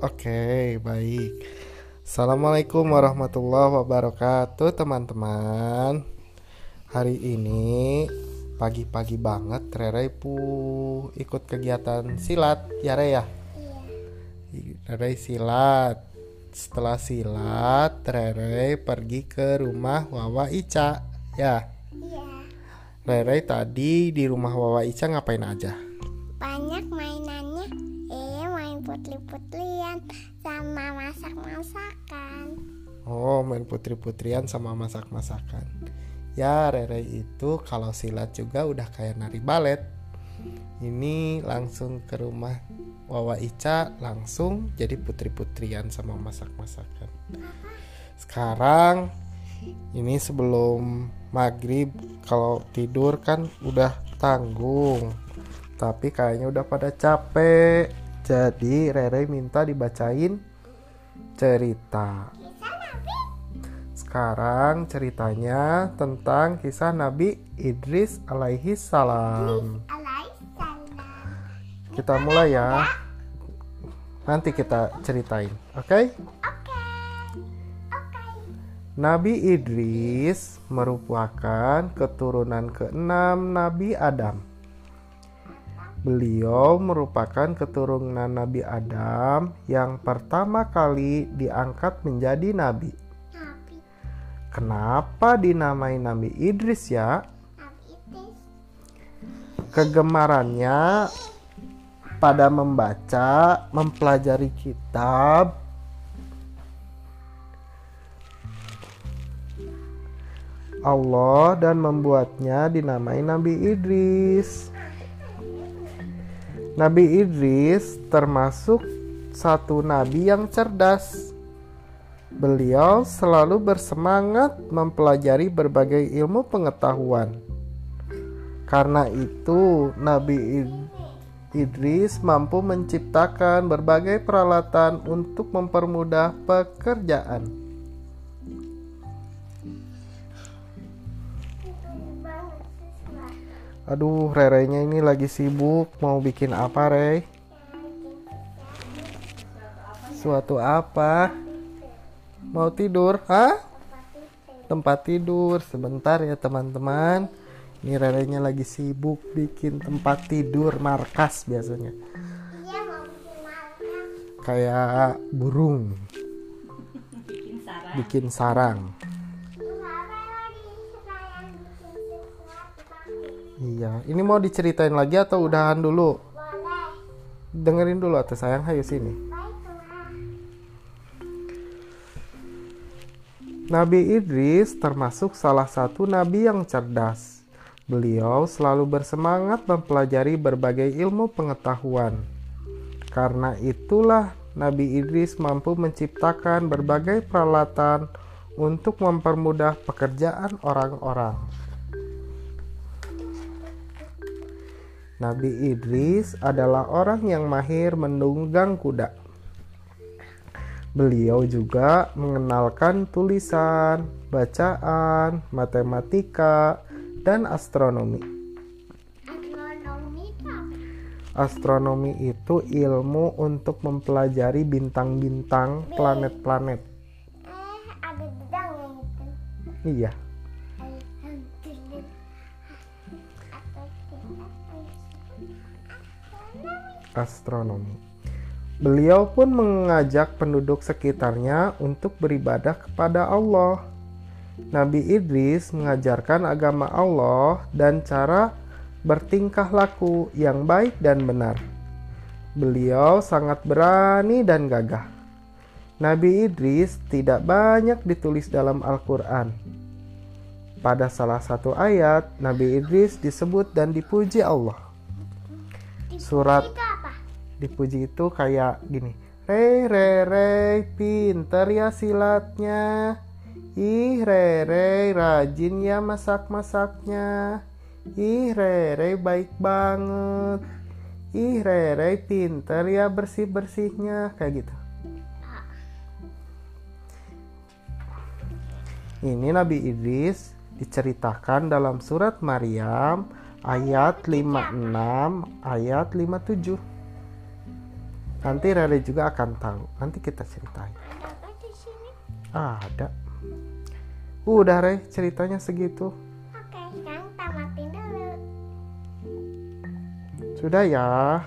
Oke, baik. Assalamualaikum warahmatullahi wabarakatuh, teman-teman. Hari ini pagi-pagi banget Rere pu ikut kegiatan silat, ya Re ya? Rere silat. Setelah silat, Rere pergi ke rumah Wawa Ica, ya. Iya, Rere tadi di rumah Wawa Ica ngapain aja? Putri-putrian sama masak-masakan. Oh, main putri-putrian sama masak-masakan. Ya, Rere itu kalau silat juga udah kayak nari balet. Ini langsung ke rumah Wawa Ica, langsung jadi putri-putrian sama masak-masakan. Sekarang ini sebelum maghrib kalau tidur kan udah tanggung. Tapi kayaknya udah pada capek. Jadi Rere minta dibacain cerita. Sekarang ceritanya tentang kisah Nabi Idris alaihi salam. Kita mulai ya. Nanti kita ceritain, oke? Oke. Oke. Nabi Idris merupakan keturunan keenam Nabi Adam. Beliau merupakan keturunan Nabi Adam yang pertama kali diangkat menjadi nabi. Nabi. Kenapa dinamai Nabi Idris ya? Nabi Idris. Kegemarannya pada membaca, mempelajari kitab, Allah dan membuatnya dinamai Nabi Idris. Nabi Idris termasuk satu nabi yang cerdas. Beliau selalu bersemangat mempelajari berbagai ilmu pengetahuan. Karena itu, Nabi Id- Idris mampu menciptakan berbagai peralatan untuk mempermudah pekerjaan. Aduh, Rerenya ini lagi sibuk mau bikin apa, Rey? Suatu apa? Mau tidur? Hah? Tempat tidur. Sebentar ya, teman-teman. Ini Rerenya lagi sibuk bikin tempat tidur markas biasanya. Dia mau bikin makan. Kayak burung bikin sarang. Iya, ini mau diceritain lagi atau udahan dulu? Boleh. Dengerin dulu atau sayang, hayo sini. Nabi Idris termasuk salah satu nabi yang cerdas. Beliau selalu bersemangat mempelajari berbagai ilmu pengetahuan. Karena itulah Nabi Idris mampu menciptakan berbagai peralatan untuk mempermudah pekerjaan orang-orang. Nabi Idris adalah orang yang mahir menunggang kuda. Beliau juga mengenalkan tulisan, bacaan, matematika, dan astronomi. Astronomi itu ilmu untuk mempelajari bintang-bintang, planet-planet. Eh, ada bedangnya itu. Iya, astronomi. Beliau pun mengajak penduduk sekitarnya untuk beribadah kepada Allah. Nabi Idris mengajarkan agama Allah dan cara bertingkah laku yang baik dan benar. Beliau sangat berani dan gagah. Nabi Idris tidak banyak ditulis dalam Al-Quran. Pada salah satu ayat, Nabi Idris disebut dan dipuji Allah. Surat? Dipuji itu kayak gini. Rey Rey Rey pinter ya silatnya. Ih Rey Rey rajin ya masak-masaknya. Ih Rey Rey baik banget. Ih Rey Rey pinter ya bersih-bersihnya. Kayak gitu. Ini Nabi Idris diceritakan dalam surat Maryam ayat 56 ayat 57 Nanti Rere juga akan tahu. Nanti kita ceritain. Ada apa di sini? Ada. Udah Re, ceritanya segitu. Oke, sekarang tamatin dulu. Sudah ya.